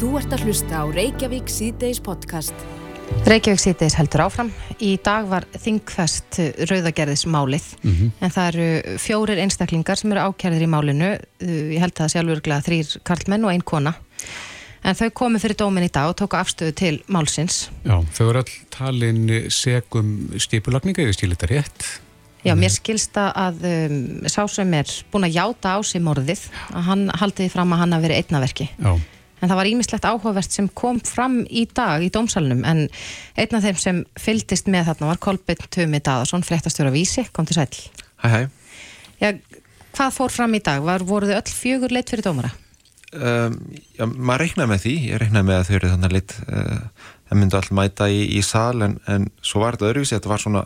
Þú ert að hlusta á Reykjavík síðdeis podcast. Reykjavík síðdeis heldur áfram. Í dag var þingfest rauðagerðismálið mm -hmm. en það eru fjórir einstaklingar sem eru ákjærðir í málinu. Ég held að það sé alveg þrýr karlmenn og einn kona. En þau komu fyrir dómin í dag og tóku afstöðu til málsins. Já, þau eru all talin segum stipulagninga yfir stílita rétt. Já, mér skilsta að um, sá sem er búin að játa á sig morðið, að hann haldiði fram að hann að vera einnaverki. Já. En það var ímislegt áhugavert sem kom fram í dag í dómsalunum, en einn af þeim sem fyldist með þarna var Kolbjörn Tumi Daðarsson, fréttastjóra Vísi, kom til sæl. Hæ, hæ. Já, hvað fór fram í dag? Var, voru þau öll fjögur leitt fyrir dómara? Um, já, maður reiknaði með því, ég reiknaði með að þau eru þannig leitt, uh, það myndi all mæta í, í sal, en, en svo var þetta öðruvísi, þetta var svona,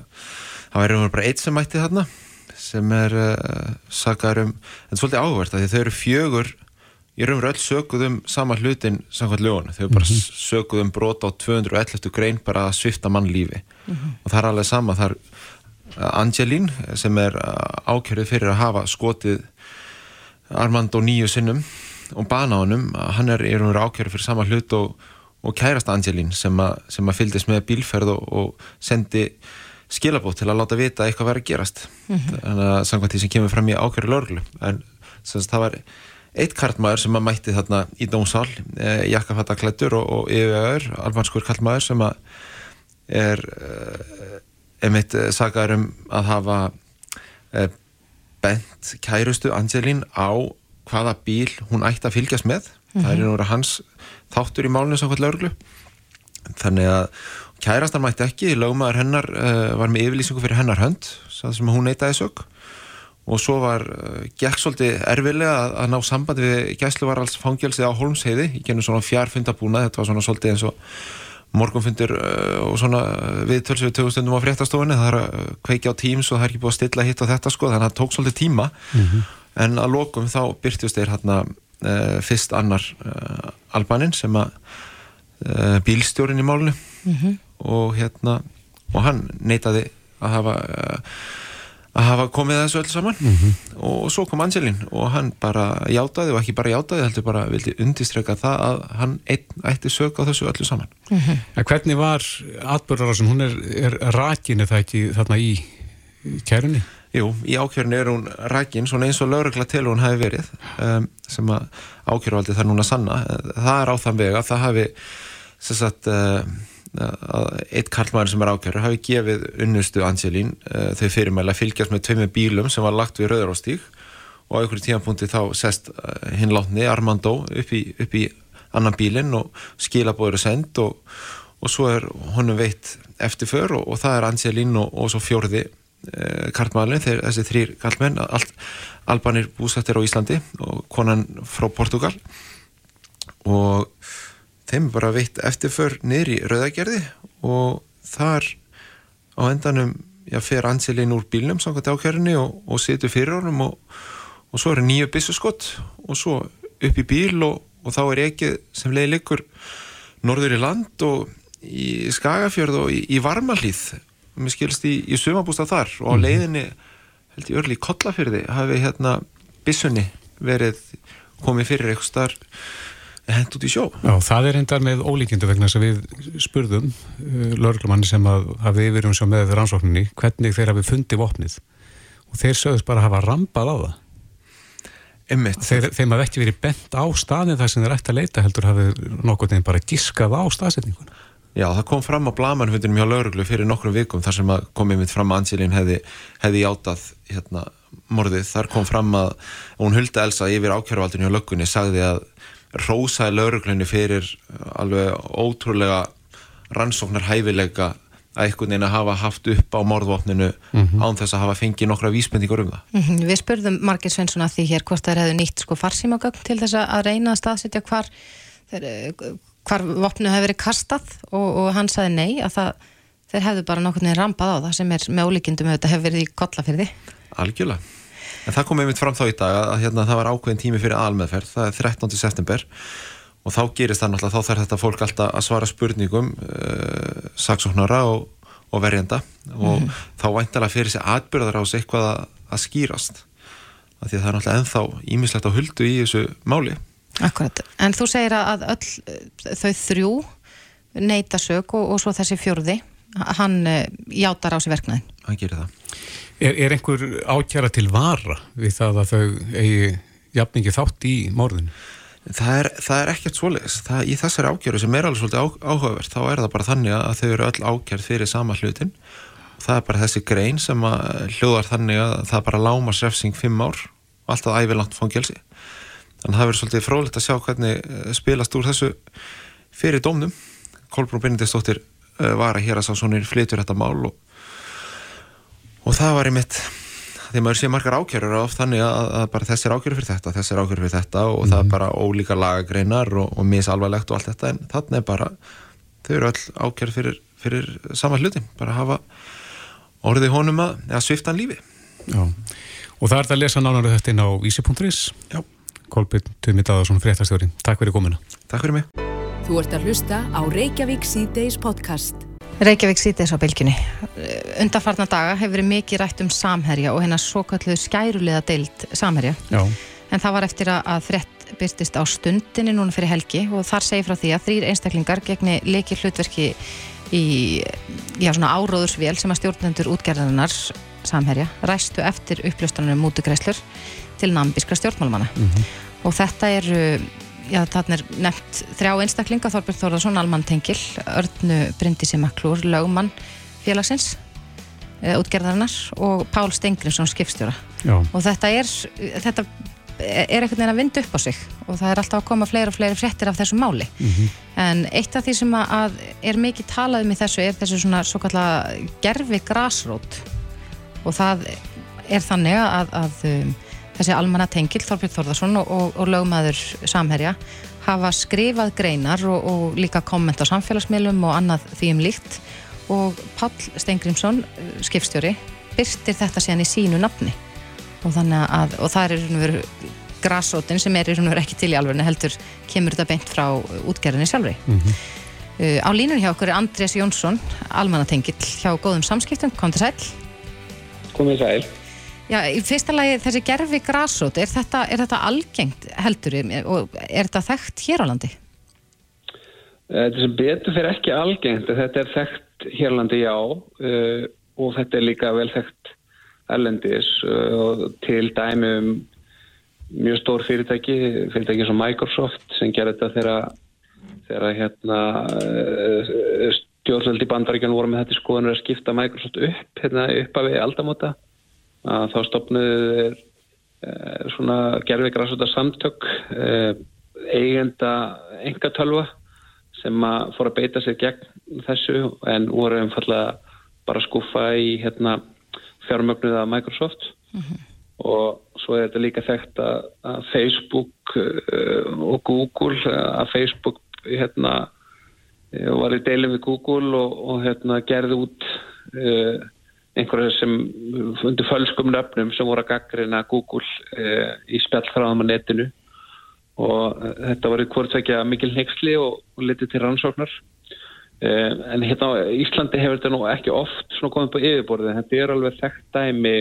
það væri bara eitt sem mætti þarna, sem er uh, sagaður um, en svolítið áhugavert að þau eru fjögur ég raun og öll sökuð um sama hlutin samkvæmt löguna, þau bara mm -hmm. sökuð um brota á 211. grein bara að svifta mann lífi mm -hmm. og það er alveg sama það er Angelín sem er ákjörðið fyrir að hafa skotið Armando nýju sinnum og bana honum, hann er, er ákjörðið fyrir sama hlut og, og kærast Angelín sem að, sem að fyldist með bílferð og, og sendi skilabótt til að láta vita eitthvað verið að gerast mm -hmm. þannig að samkvæmt því sem kemur fram í ákjörðu lörglu en það var eitt kartmaður sem að mætti þarna í dómsál eh, jakkafattaklættur og, og yfiröður, alvanskur kartmaður sem að er eh, einmitt eh, sagaður um að hafa eh, bent kærustu Angelín á hvaða bíl hún ætti að fylgjast með mm -hmm. það er náttúrulega hans þáttur í málunum samkvæmt lauruglu þannig að kærastar mætti ekki, lögmaður hennar var með yfirlýsingu fyrir hennar hönd sem hún neytaði sög og svo var uh, gekk svolítið erfilega að, að ná sambandi við gæsluvarals fangjálsið á Holmsheiði í genið svona fjárfundabúna, þetta var svona svolítið eins og morgunfundir uh, og svona viðtölsið við tögustundum á fréttastofunni. Það er að kveikja á Teams og það er ekki búið að stilla hitt og þetta sko, þannig að það tók svolítið tíma. Mm -hmm. en að lokum þá byrtjast þeir hérna uh, fyrst annar albanin sem að bílstjórin í málunum mm -hmm. og hérna og hann neytaði að hafa að hafa komið þessu öll saman mm -hmm. og svo kom Angelín og hann bara játaði og ekki bara játaði heldur bara vildi undistreka það að hann einn ætti sög á þessu öllu saman mm -hmm. en Hvernig var atbyrðarásun, hún er, er rækinu það ekki þarna í kærunni? Jú, í ákjörni er hún rækin svona eins og laurugla til hún hafi verið um, sem að ákjörvaldi það núna sanna það er á þann vega, það hafi sem sagt uh, að eitt karlmæður sem er ákjörður hafi gefið unnustu Angelín uh, þau fyrirmæli að fylgjast með tveimur bílum sem var lagt við Rauðaróstík og á einhverju tímanpunkti þá sest uh, hinn látni Armando upp í, upp í annan bílinn og skilabóður er sendt og, og svo er honum veitt eftirför og, og það er Angelín og, og svo fjórði uh, karlmæðurinn, þessi þrýr karlmenn albanir búsættir á Íslandi og konan frá Portugal og þeim bara veitt eftirför niður í rauðagerði og þar á endanum já, fer Anselin úr bílnum samkvæmt ákjörunni og, og setur fyrir honum og, og svo er nýju byssuskott og svo upp í bíl og, og þá er ekki sem leiði likur norður í land og í Skagafjörð og í, í Varmalíð mér skilst í, í sumabústa þar og á mhm. leiðinni held ég örli í Kollafjörði hafi hérna byssunni verið komið fyrir eitthvað starf hend út í sjó. Já, það er hendar með ólíkindu vegna sem við spurðum uh, lörglumanni sem að hafi yfir um sjá með rannsókninni, hvernig þeir hafi fundið vopnið og þeir sögðust bara að hafa rampað á það. Þeir, þeim hafi ekki verið bent á staðin þar sem þeir ætti að leita heldur hafi nokkur nefn bara giskað á staðsetninguna. Já, það kom fram á blamanfundinum hjá lauruglu fyrir nokkrum vikum þar sem komið mitt fram að Angelín hefði, hefði játað hérna, morðið. Þar kom fram að hún huldi Elsa yfir ákjöruvaldinu hjá löggunni sagði að rósaði lauruglunni fyrir alveg ótrúlega rannsóknar hæfileika að einhvern veginn að hafa haft upp á morðvopninu mm -hmm. án þess að hafa fengið nokkra vísbendingur um það. Mm -hmm. Við spurðum Margir Svensson að því hér hvort það hefði nýtt sko farsímagögn til þess að reyna að staðsetja hvar, hvar vopnu hefði verið kastað og, og hann saði nei að það, þeir hefðu bara nokkur nefn rampað á það sem er með ólíkindum að þetta hefði verið í kollafyrði. Algjörlega. En það kom einmitt fram þá í dag að hérna, það var ákveðin tími fyrir almeðferð, það er 13. september og þá gerist það náttúrulega, þá þarf þetta fólk alltaf að svara spurningum uh, saksóknara og, og verjenda og mm. þá væntalega fyrir sig atbyrðar á sig eitthvað að, að skýrast af því að það er náttúrulega enþá ímislegt á huldu í þessu máli Akkurat, en þú segir að öll þau þrjú neyta sög og, og svo þessi fjörði hann uh, játar á sig verknæðin Hann gerir það Er, er einhver ákjara til vara við það að þau eigi jafningi þátt í morðinu? Það er, það er ekkert svoleiðis. Í þessari ákjörðu sem er alveg svolítið á, áhugavert, þá er það bara þannig að þau eru öll ákjörð fyrir sama hlutin. Það er bara þessi grein sem hljóðar þannig að það bara láma srefsing fimm ár og alltaf ævilangt fangelsi. Þannig að það verður svolítið frólikt að sjá hvernig eh, spilast úr þessu fyrir dómnum. Kolbrún Benediktsdóttir eh, var að hér að sá svonir flytur þetta mál og, og það var í mitt því maður sé margar ákjörur of þannig að, að bara þessir ákjörur fyrir þetta, þessir ákjörur fyrir þetta og mm. það er mhm. bara ólíka lagagreinar og, og misalvarlegt og allt þetta en þannig er bara, þau eru öll ákjörur fyrir, fyrir sama hluti, bara hafa orðið honum að, að svifta hann lífi. Já, og það er það að lesa nánar þetta inn á vísi.is. Já. Kolbjörn Tumi Dadarsson, fréttastjóri. Takk fyrir komuna. Takk fyrir mig. Þú ert að hlusta á Reykjavík C-Days podcast. Reykjavík sýtis á bylginni. Undarfarna daga hefur verið mikið rætt um samherja og hennar svo kallu skærulega deilt samherja. Já. En það var eftir að þrett byrstist á stundinni núna fyrir helgi og þar segir frá því að þrýr einstaklingar gegni leiki hlutverki í já, svona áróðursvél sem að stjórnendur útgerðarinnar samherja ræstu eftir upplöstanum mútugreislur til nambíska stjórnmálumanna. Mm -hmm. Og þetta eru já, þarna er nefnt þrjá einstaklinga, Þorbjörn Þórðarsson, Alman Tengil, Örnu Bryndisi Maklúr, Laugmann félagsins, e, útgerðarinnar og Pál Stengrinsson skipstjóra. Já. Og þetta er, þetta er einhvern veginn að vinda upp á sig og það er alltaf að koma fleiri og fleiri fréttir af þessu máli. Mm -hmm. En eitt af því sem að er mikið talað um í þessu er þessu svona svo kalla gerfi grásrót og það er þannig að, að um, þessi almanna tengil, Þorbjörn Þorðarsson og, og, og lögmaður Samherja hafa skrifað greinar og, og líka komment á samfélagsmiðlum og annað því um líkt. Og Pál Steingrímsson, skipstjóri byrstir þetta síðan í sínu nafni. Og þannig að, og það er í raun og veru grassótin sem er í raun og veru ekki til í alveg heldur kemur þetta beint frá útgerðinni sjálfri. Mm -hmm. uh, á línun hjá okkur er Andrés Jónsson almannatengill hjá góðum samskiptum, kom til sæl Komið sæl Já, í fyrsta lagi þessi gerfi grásót, er þetta, er þetta algengt heldur og er þetta þekkt hér á landi? Eh, þetta sem betur fyrir ekki algengt, þetta er þekkt hér á landi já uh, og þetta er líka vel þekkt erlendis uh, til dæmi um mjög stór fyrirtæki, fyrirtæki sem Microsoft sem ger þetta þegar, þegar hérna, stjórnvöldi bandaríkjan voru með þetta skoðanur að skipta Microsoft upp hérna, upp af aldamóta að þá stopnuðu e, svona gerðvigraðsóta samtök e, eigenda engatölva sem að fóra að beita sér gegn þessu en voru einfallega bara skuffa í hérna, fjármögnuða Microsoft mm -hmm. og svo er þetta líka þekkt að, að Facebook uh, og Google að Facebook hérna, var í deilum við Google og, og hérna, gerði út uh, einhverja sem fundur fölskum nöfnum sem voru að gaggrina Google e, í spjallfráðum á netinu. Og e, þetta var hvort ekki að mikil nexli og, og litið til rannsóknar. E, en hérna á Íslandi hefur þetta nú ekki oft svona komið på yfirborðið, þetta er alveg þekkt dæmi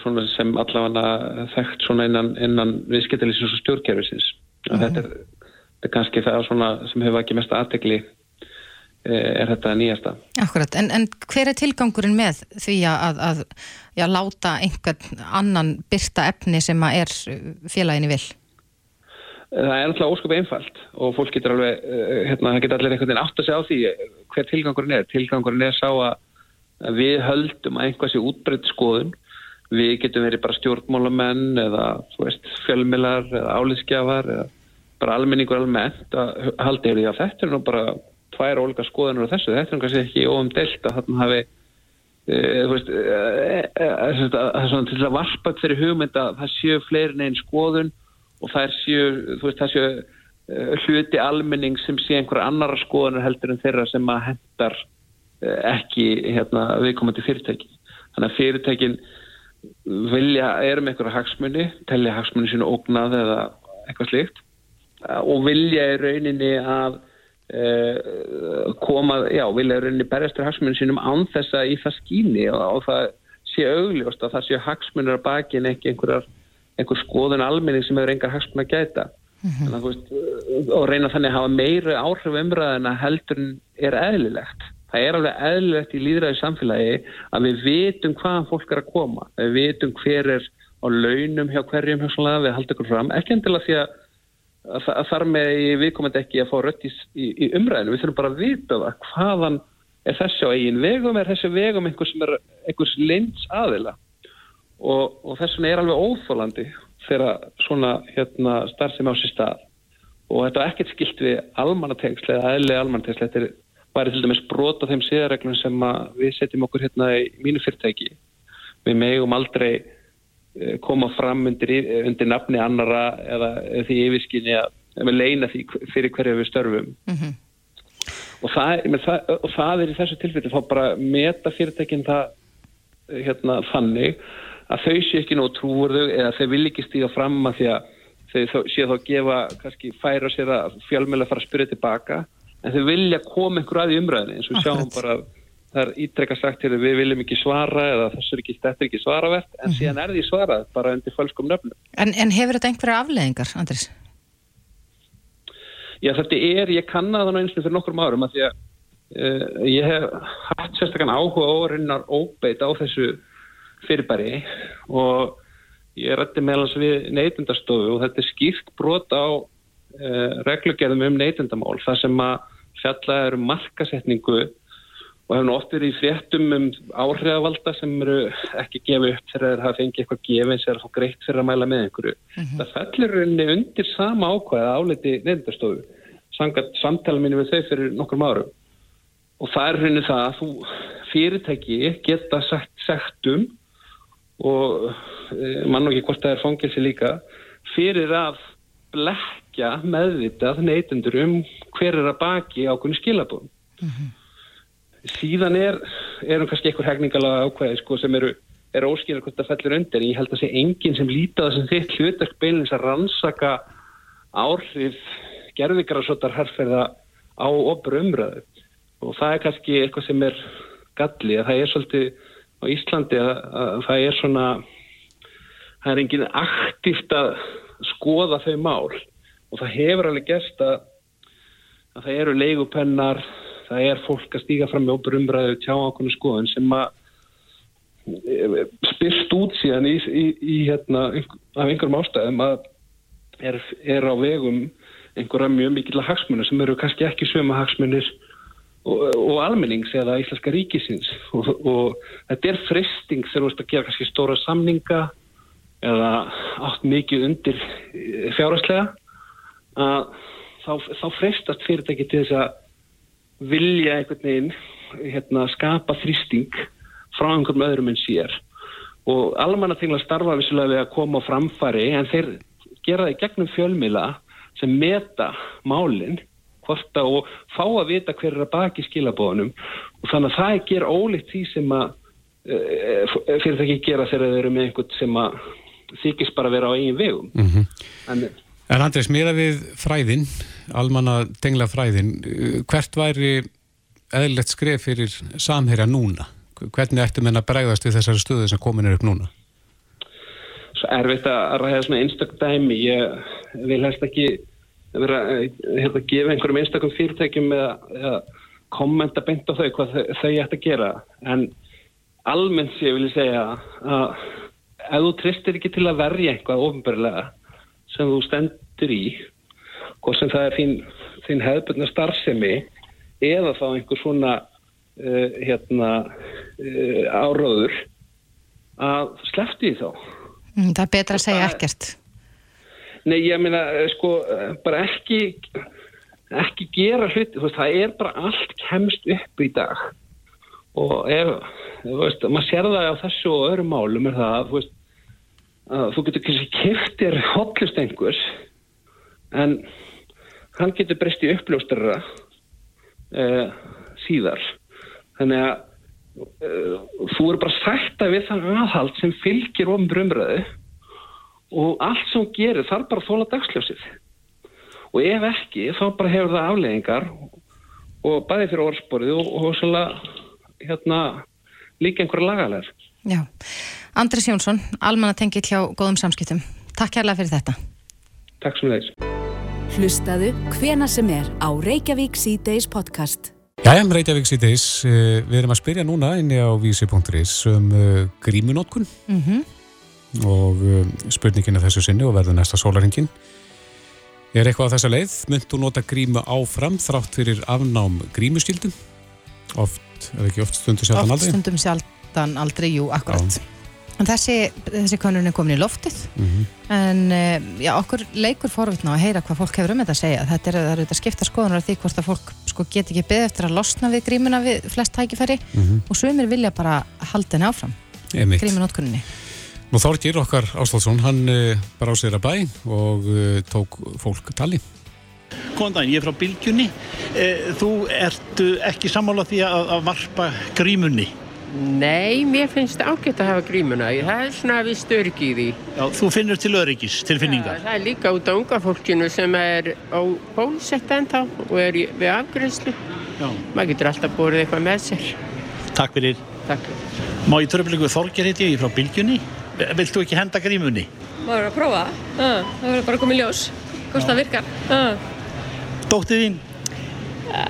svona sem allavega þekkt svona innan, innan viðskiptilegisins og stjórnkerfisins. Mm -hmm. þetta, er, þetta er kannski það sem hefur ekki mest aðtegli Eh, er þetta nýjasta. Akkurat, en, en hver er tilgangurinn með því að, að já, láta einhvern annan byrta efni sem er félaginni vil? Það er alltaf ósköp einfalt og fólk getur alveg, eh, hérna, það getur allir einhvern veginn átt að segja á því hver tilgangurinn er. Tilgangurinn er sá að við höldum að einhversi útbreytt skoðun, við getum verið bara stjórnmálamenn eða veist, fjölmilar eða álískjafar eða bara almenningur almennt að halda yfir því að þetta er nú bara tvær ólika skoðanur á þessu, þetta er kannski ekki óumdelt að þarna hafi e, e, e, það er svona til að varpa fyrir hugmynd að það séu fleirin einn skoðun og það séu, veist, það séu hluti almenning sem sé einhverja annara skoðanur heldur en þeirra sem að hendar ekki hérna, viðkomandi fyrirtæki. Þannig að fyrirtækin vilja, erum einhverja hagsmunni telja hagsmunni sínu ógnað eða eitthvað slikt og vilja í rauninni að koma, já, vilja rauninni berjastur hagsmunum sínum án þess að í það skýni og, og það sé augljóst að það sé hagsmunur að baki en ekki einhverjar einhver skoðun almenning sem hefur engar hagsmun að gæta. Mm -hmm. veist, og reyna þannig að hafa meiri áhrif umræðina heldur en er eðlilegt. Það er alveg eðlilegt í líðræði samfélagi að við vitum hvaðan fólk er að koma. Við vitum hver er á launum hjá hverjum hjómslega við haldum okkur fram, ekki endilega því að, að, þar með við komum ekki að fá rött í, í, í umræðinu, við þurfum bara að vita það. Hvaðan er þessi á eigin vegum, er þessi vegum einhvers, einhvers lins aðila og, og þess vegna er alveg óþólandi þegar svona hérna, starfsemi á sér stað. Og þetta er ekkert skilt við almannatengsli eða eðli almannatengsli þetta er bara til dæmis brota þeim síðarreglum sem við setjum okkur hérna í mínu fyrirtæki. Við megum aldrei koma fram undir, undir nafni annara eða því yfirskinni að leina því fyrir hverju við störfum mm -hmm. og, það, það, og það er í þessu tilfelli þá bara meta fyrirtækinn það hérna þannig að þau sé ekki nóg trúurðu eða þau vil ekki stíga fram að því að þau sé þá gefa kannski færa sér að fjölmjöla fara að spyrja tilbaka en þau vilja koma einhver að í umræðinu eins og sjáum bara það er ítrekka sagt til að við viljum ekki svara eða þessu er ekki, þetta er ekki svaravert en mm -hmm. síðan er því svarað bara undir fölskum nöfnum En, en hefur þetta einhverja afleðingar, Andris? Já, þetta er, ég kannaði það eins og fyrir nokkur árum að því að uh, ég hef hatt sérstaklega áhuga og reynar óbeit á þessu fyrirbæri og ég rætti meðlans við neytundarstofu og þetta er skýrt brot á uh, reglugerðum um neytundamál þar sem að fjalla eru um markasetningu og hefur oft verið í fréttum um áhrifavalda sem eru ekki gefið upp þegar það fengi eitthvað gefið sem er að fá greitt fyrir að mæla með einhverju. Mm -hmm. Það fellir rauninni undir sama ákvæða áleti neytundarstofu sangat samtala mínu við þau fyrir nokkur árum og það er rauninni það að þú fyrirtæki geta sagt, sagt um og e, mann og ekki hvort það er fangilsi líka fyrir að blekja meðvitað neytundur um hver er að baki ákveðinu skilabóðum. Mm -hmm. Síðan er, erum kannski einhver hegningalega ákveði sko, sem eru, er óskilur hvort það fellur undir. Ég held að sé enginn sem lítaða sem þitt hlutverk beilins að rannsaka áhrif gerðvigraðsóttar herrferða á ofur umröðu og það er kannski eitthvað sem er galli að það er svolítið á Íslandi að, að það er svona það er enginn aktíft að skoða þau mál og það hefur alveg gert að, að það eru leigupennar það er fólk að stíga fram með óbur umræðu tjá ákveðinu skoðun sem að e, spyrst út síðan í, í, í hérna af einhverjum ástæðum að er, er á vegum einhverja mjög mikilla hagsmunir sem eru kannski ekki söma hagsmunir og, og almennings eða Íslenska ríkisins. Og, og þetta er fristing þegar þú veist að gera kannski stóra samninga eða átt mikið undir eh, fjárhastlega að þá, þá fristast fyrirtæki til þess að vilja einhvern veginn hérna, skapa þrýsting frá einhverjum öðrum en sér. Og almanna tengla starfa vissulega við að koma á framfari en þeir gera það í gegnum fjölmila sem meta málinn hvort að og fá að vita hver er að baki skilabóðunum og þannig að það ger ólíkt því sem að uh, fyrir það ekki gera þegar þeir eru með einhvern sem að þykist bara að vera á eigin vegum. Mm -hmm. en, en Andrés, mér að við fræðin almanna tengla fræðin hvert væri eðlilegt skref fyrir samherja núna? Hvernig ættum en að bregðast við þessari stöðu sem komin er upp núna? Svo erfitt að ræða svona einstakdæmi ég vil helst ekki vera eh, hérna, að gefa einhverjum einstakum fyrirtækjum eða, eða kommenta beint á þau hvað þau, þau ætti að gera en almennt sé vil ég segja að ef þú tristir ekki til að verja eitthvað ofinbarlega sem þú stendur í hvort sem það er þín, þín hefðbundna starfsemi eða þá einhver svona uh, hérna uh, áróður að slefti þá. Mm, Það er betra að segja ekkert. Nei, ég meina, eh, sko, eh, bara ekki, ekki gera veist, það er bara allt kemst upp í dag. Og ef, þú veist, maður sér það á þessu og öðrum málum er það, þú veist, að þú getur kannski kiftir hotlust einhvers en hann getur breyst í uppljóstarra uh, síðar. Þannig að uh, þú eru bara sætta við þann aðhald sem fylgir ofn brumröðu og allt sem gerir þarf bara að þóla dagsljósið. Og ef ekki þá bara hefur það afleggingar og bæði fyrir orðsporið og, og svolítið hérna líka einhverja lagalega Já, Andris Jónsson, almanna tengið hjá góðum samskiptum. Takk kærlega fyrir þetta. Takk sem leys Hlustaðu hvena sem er á Reykjavík C-Days podcast. Jæja, Reykjavík síðdeis, uh, við erum að spyrja núna inni á vísi.is um uh, grímunótkun Mhm. og uh, spurningin er þessu sinni og verður næsta sólaringin. Er eitthvað á þessa leið? Mynd þú nota grímu áfram þrátt fyrir afnám grímuskildum? Oft, eða ekki oft stundu sjaldan Oft aldrei? stundum sjaldan aldrei, jú, akkurat. En þessi, þessi konun er komin í loftið, Mhm. en uh, já, okkur leikur forvitna að heyra hvað fólk hefur um þetta að segja. Þetta er, er þetta skipta skoðunar af því hvort að fólk sko, get ekki beðið eftir að losna við grímuna við flest tækifæri Mhm. og sumir vilja bara halda henni áfram, Einmitt. grímunótkunninni. Nú Þorgir okkar Áslálsson, hann uh, bara á sér að bæ og uh, tók fólk tali. Góðan daginn, ég er frá Bylgjunni. Eh, Þú ertu ekki sammála því að, að varpa grímunni. Nei, mér finnst það ágætt að hafa grímuna. Það er svona við störgi í því. Já, þú finnur til öryggis, tilfinningar. Það er líka út á unga fólkinu sem er á bólusett ennþá og er við afgrænslu. Já. Maður getur alltaf borðið eitthvað með sér. Takk fyrir. Takk. Má ég tröflingu Þorger heiti ég, ég frá Bylgjunni. Vilt þú ekki henda grímunni? Maður er að prófa. Uh, það verður bara að koma í ljós. Hvort það virkar. Uh, Dóttið þín?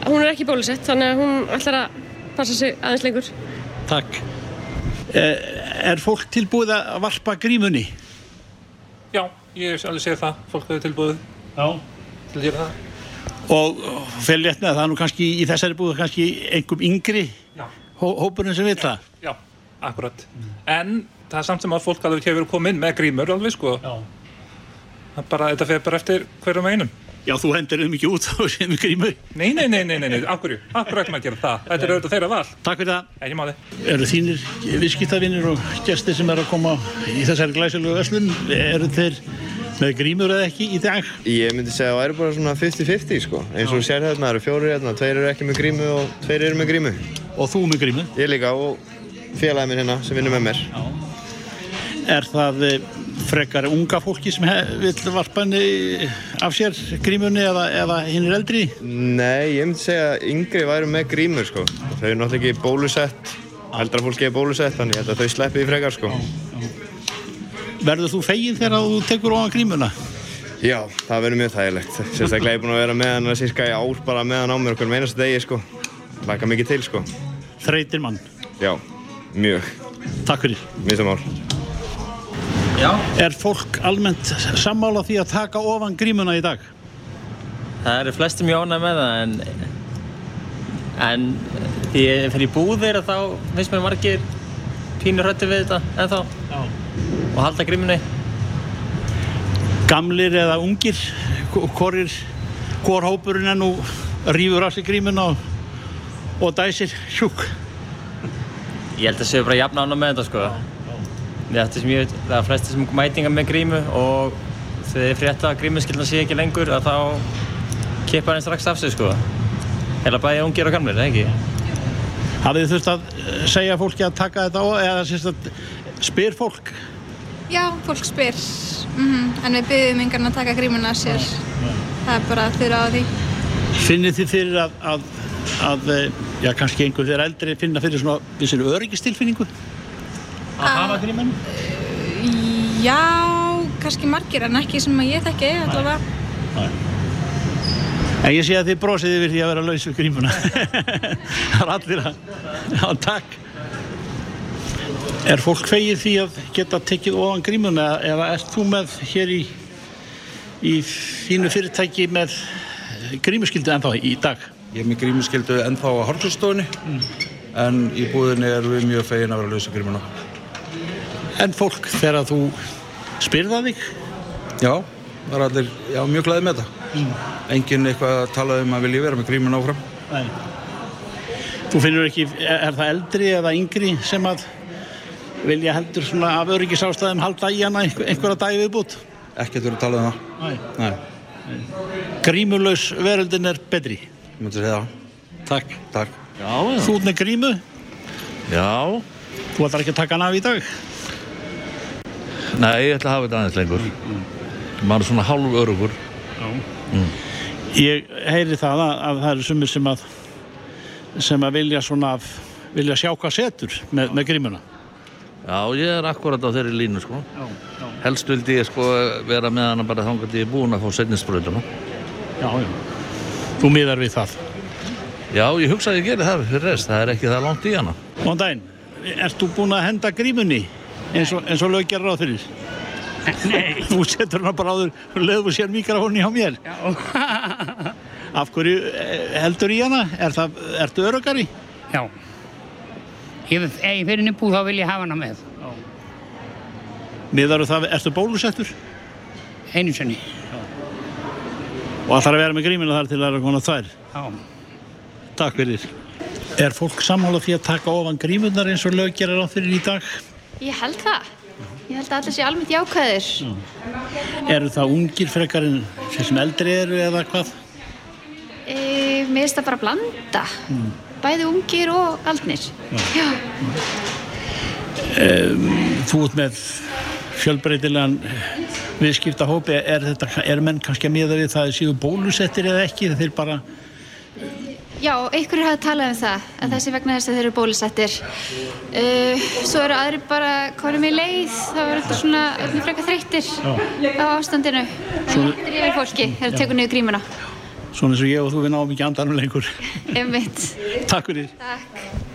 hún er ekki bólusett, þannig að hún ætlar að passa sig aðeins lengur. Takk. Eh, er fólk tilbúið að varpa grímunni? Já, ég hef alveg séð það, fólk hefur tilbúið Já. til að gera það. Og að það er nú kannski í þessari búið kannski einhverjum yngri Já. hó hópurinn sem vil það. Já, akkurat. En það er samt sem að fólk alveg hefur komið inn með grímur alveg sko. Já. Það er bara, þetta fer bara eftir hverjum einum. Já, þú hendur um ekki út á sem grímu. Nei, nei, nei, nei, nei, nei, akkurju, akkur ættum að gera það. Þetta er auðvitað þeirra val. Takk fyrir það. Ekki máli. Eru þínir viðskiptavinnir og gestir sem eru að koma í þessari glæsilegu öslun, eru þeir með grímur eða ekki í dag? Ég myndi segja að það væri bara svona 50-50 sko. Eins og þú sér hérna, það eru fjórir hérna, tveir eru ekki með grímu og tveir eru með grímu. Og þú með grímu? Ég líka og félagið minn hérna sem vinnur með mér. Er það eh, frekar unga fólki sem vill varpa henni af sér grímunni eða, eða hinn er eldri? Nei, ég myndi segja að yngri væru með grímur sko. Þau eru náttúrulega ekki bólusett, eldra fólki er bólusett, þannig ég held að þau sleppi því frekar sko. Verður þú fegin þegar þú tekur ofan grímuna? Já, það verður mjög þægilegt. Sérstaklega ég er búinn að vera með hann síska í ár bara með hann á mér okkur meinast degi sko. Laka mikið til sko. Þreytir mann. Já, mjög. Takk fyrir. Minnsta mál. Já. Er fólk almennt sammála því að taka ofan grímuna í dag? Það eru flestum ánægð með það en en því ég fyrir búðir þá finnst mér margir pínur hrætti við þetta ennþá Já. og halda grímunni Gamlir eða ungir? Hvor er, hvor hópurinn er nú rýfur af sig grímuna og, og dæsir hjúk? Ég held að séu bara jafn ánægð með þetta sko Ég ætti sem ég veit, það er flestir sem mætinga með grímu og þegar þið frétta að grímuskildna sé ekki lengur að þá kippa henni strax af sig sko Eða bæði ungir og gamlir, ekki? Hafið þið þurft að eh, segja fólki að taka þetta á eða sérst að spyr fólk? Já, fólk spyr, mm en við byggjum yngan að taka grímuna af sér. Það er bara þurra á því. Finnið þið fyrir að, að, að eh, já, kannski einhver þeirra eldri finna fyrir svona vissir öryggistilfinningu? Að hafa grímuna? Já, kannski margir en ekki sem að ég þekki allavega. En ég sé að þið brosið yfir því að vera laus við grímuna. það er allir að... Já, takk. Er fólk fegið því að geta tekið ofan grímuna eða ert þú með hér í, í þínu fyrirtæki með grímuskyldu ennþá í dag? Ég er með grímuskyldu ennþá á hálfsstofunni en í búðinni erum við mjög fegin að vera lausa grímuna. En fólk þegar þú spyrða þig? Já, það er allir já, mjög glæðið með þetta. Mm. Engin eitthvað að tala um að vilja vera með grímun áfram. Nei. Þú finnur ekki, er það eldri eða yngri sem að vilja heldur svona af öryggisástæðum halda í hana einhver, einhverja dagi viðbútt? Ekkert verið að tala um það. Nei. Nei. Grímulaus veröldin er betri. Ég myndi segja það. Takk. Takk. Já, já. Þú ert með grímu? Já. Þú ætlar ekki að taka hana af í dag? Nei, ég ætla að hafa þetta aðeins lengur. Maður er svona hálf örugur. Já. Mm. Ég heyri það að, að það eru sumir sem að sem að vilja svona vilja sjá hvað setur með, með grímuna. Já, ég er akkurat á þeirri línu, sko. Já, já. Helst vildi ég sko vera með hana bara þangað ég er búinn að fá setninsbröðuna. Já, já. Þú miðar við það. Já, ég hugsa að ég geri það fyrir rest, það er ekki það langt í hana. Góðan daginn. Ert þú búinn að henda grímunni eins og, og lög gerir á fyrir? Nei. Þú setur hana bara áður og lögur sér mikrofónni hjá mér. Já. Af hverju eh, heldur í hana? Er það, ertu örugari? Já. Ef ég fyrir inn í búð þá vil ég hafa hana með. Miðar það, ertu bólusettur? Einu sinni. Og það þarf að vera með grímuna þar til að það er að koma tvær? Já. Takk fyrir. Er fólk sammála því að taka ofan grímunar eins og lög gerir á fyrir í dag? Ég held það. Ég held að allir sé almennt jákvæðir. Eru það ungir frekar en sem eldri eru eða hvað? E, mér finnst það bara að blanda. Bæði ungir og aldnir. Já. Um, þú ert með fjölbreytilegan viðskiptahópi. Er, þetta, er menn kannski að miða við það að séu bólusettir eða ekki? Þeir bara, Já, einhverjir hafa talað um það, að þessi vegna þess að þeir eru bólusettir. Uh, svo eru aðri bara konum í leið, þá er þetta svona öllum frekar þreyttir á ástandinu. Svo- Þetta er yfir fólki það tekur niður grímuna. svona eins og ég og þú við náum ekki andanum lengur. Takk fyrir. Takk.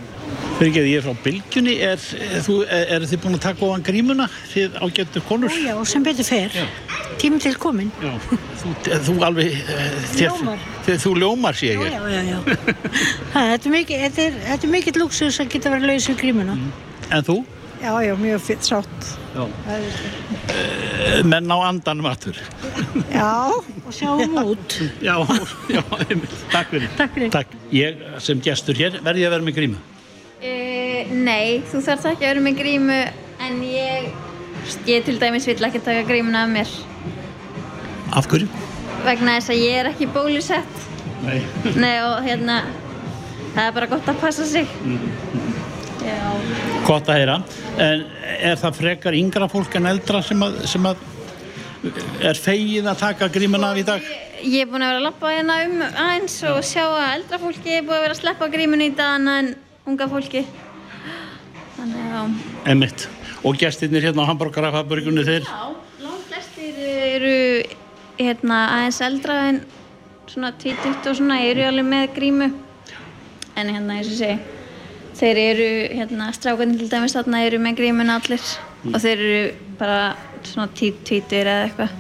Ekki, ég er frá Bylgjunni. Er, er, er, þið búin að taka ofan grímuna? Þið ágættu konur? Já, sem betur fer. Tíminn til komin. Já. Þú, þú alveg... eh, Þér, Ljómar. þér, þú ljómar, sé Já, ég. já, já, já. Ha, þetta er mikið, þetta er, er mikið luxus að geta verið laus við grímuna. En þú? Já, já, mjög fyrir sátt. Já. Eh, Menn á andanum aftur. Já, og sjáum út. Já, já. Takk fyrir. Takk fyrir. Takk. Ég sem gestur hér verði að vera með grímu. Nei, þú þarf ekki að vera með grímu en ég, ég til dæmis vill ekki taka grímuna af mér Af hverju? vegna þess að ég er ekki bólusett Nei. Nei og hérna það er bara gott að passa sig Já, Gott að heyra. En er það frekar yngra fólk en eldra sem að, sem að er fegið að taka grímuna af í dag? ég er búin að vera að lappa hérna um aðeins og sjá að eldra fólki er búin að vera að sleppa grímunu í dagana en unga fólki Emmitt. Og gestirnir hérna á hambúrgarafaburgunni þeir? Já, langt flestir eru hérna, aðeins eldra en svona 20 og svona eru alveg með grímu en hérna eins og segi þeir eru, hérna strákarnir til dæmis þarna eru með grímun allir og þeir eru bara svona tvítur eða eitthvað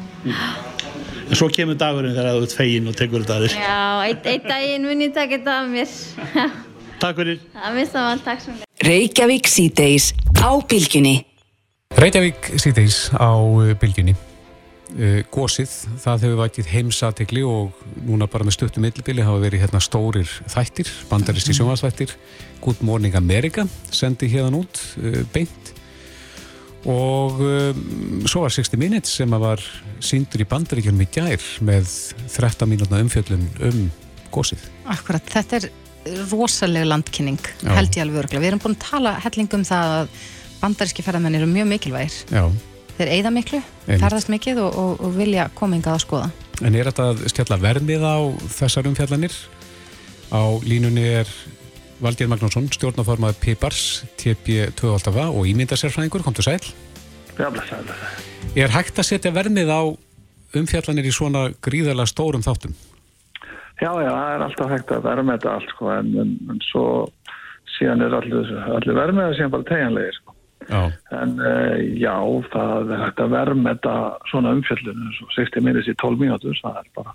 En svo kemur dagurinn þegar þú ert fegin og tekur þetta að þér. Já, einn ein daginn mun ég taka þetta af mér Takk fyrir. Það minnst það allt, takk sem Reykjavík síðdeis á bylgjunni. Reykjavík síðdeis á uh, bylgjunni. Uh, gósið, það hefur vakið heimsatikli og núna bara með stuttum millibili hafa verið hérna stórir þættir, bandariski Mhm. sjónvarsþættir. Good Morning America sendi hérna út uh, beint og svo var 60 Minutes sem var síndur í bandaríkjunum í gær með 13 mínútna umfjöllun um gósið. Akkurat, þetta er rosalega landkynning, Já. held ég alveg örglega. Við erum búin að tala helling um það að bandaríski ferðamenn eru mjög mikilvægir. Já. Þeir eyða miklu, Einmitt. ferðast mikið og, og, og vilja koma hingað að skoða. En er þetta að skella vermið á þessar umfjallanir? Á línunni er Valgeir Magnússon, stjórnaformaður Pipars, TP2 og ímyndasérfræðingur, komdu sæl. Já, blessa. Er hægt að setja vermið á umfjallanir í svona gríðarlega stórum þáttum? Já, já, það er alltaf hægt að vera með þetta allt, sko, en, en, en svo síðan er allir, allir það síðan bara tegjanlegir, sko. Já. En uh, já, það er hægt að vera með þetta svona umfjöllun, svo 60 minnist í 12 mínútur, það er bara,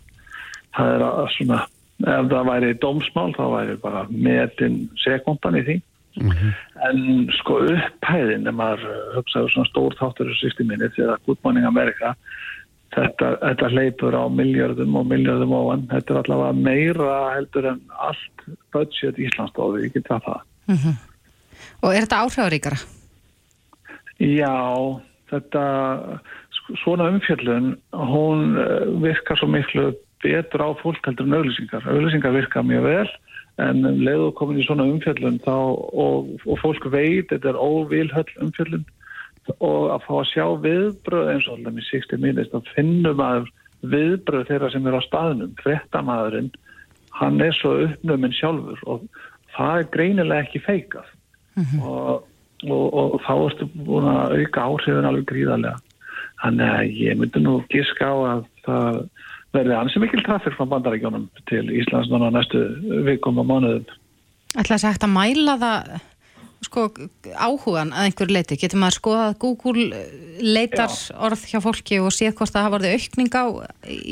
það er að svona, ef það væri dómsmál, þá væri bara metin sekundan í því. En sko upphæðin, ef maður uh, hugsaður svona stór þáttur í 60 minnist, eða Good Morning America, þetta, þetta hleypur á miljardum og miljardum ofan. Þetta er allavega meira heldur en allt budget Íslandsdóði, ég get það. Mm Og er þetta áhrifaríkara? Já, þetta, svona umfjöllun, hún eh, virkar svo miklu betur á fólk heldur en auðlýsingar. Auðlýsingar virka mjög vel, en um leiðu komin í svona umfjöllun þá, og, og fólk veit, þetta er óvilhöll umfjöllun, og að fá að sjá viðbröð eins og alltaf með 60 mínist, þá finnum maður viðbröð þeirra sem er á staðnum, frettamæðurinn, hann er svo uppnuminn sjálfur og það er greinilega ekki feikað og, og, og þá ertu búin að auka áhrifin alveg gríðarlega. Þannig að ég myndi nú giska á að það verði ansi mikil trafík frá bandarækjónum til Íslands núna næstu vikum og mánuðum. Ætla að hægt að mæla það sko áhugan að einhver leiti getur maður skoðað Google eh, leitar orð hjá fólki og séð hvort það hafa orðið aukning á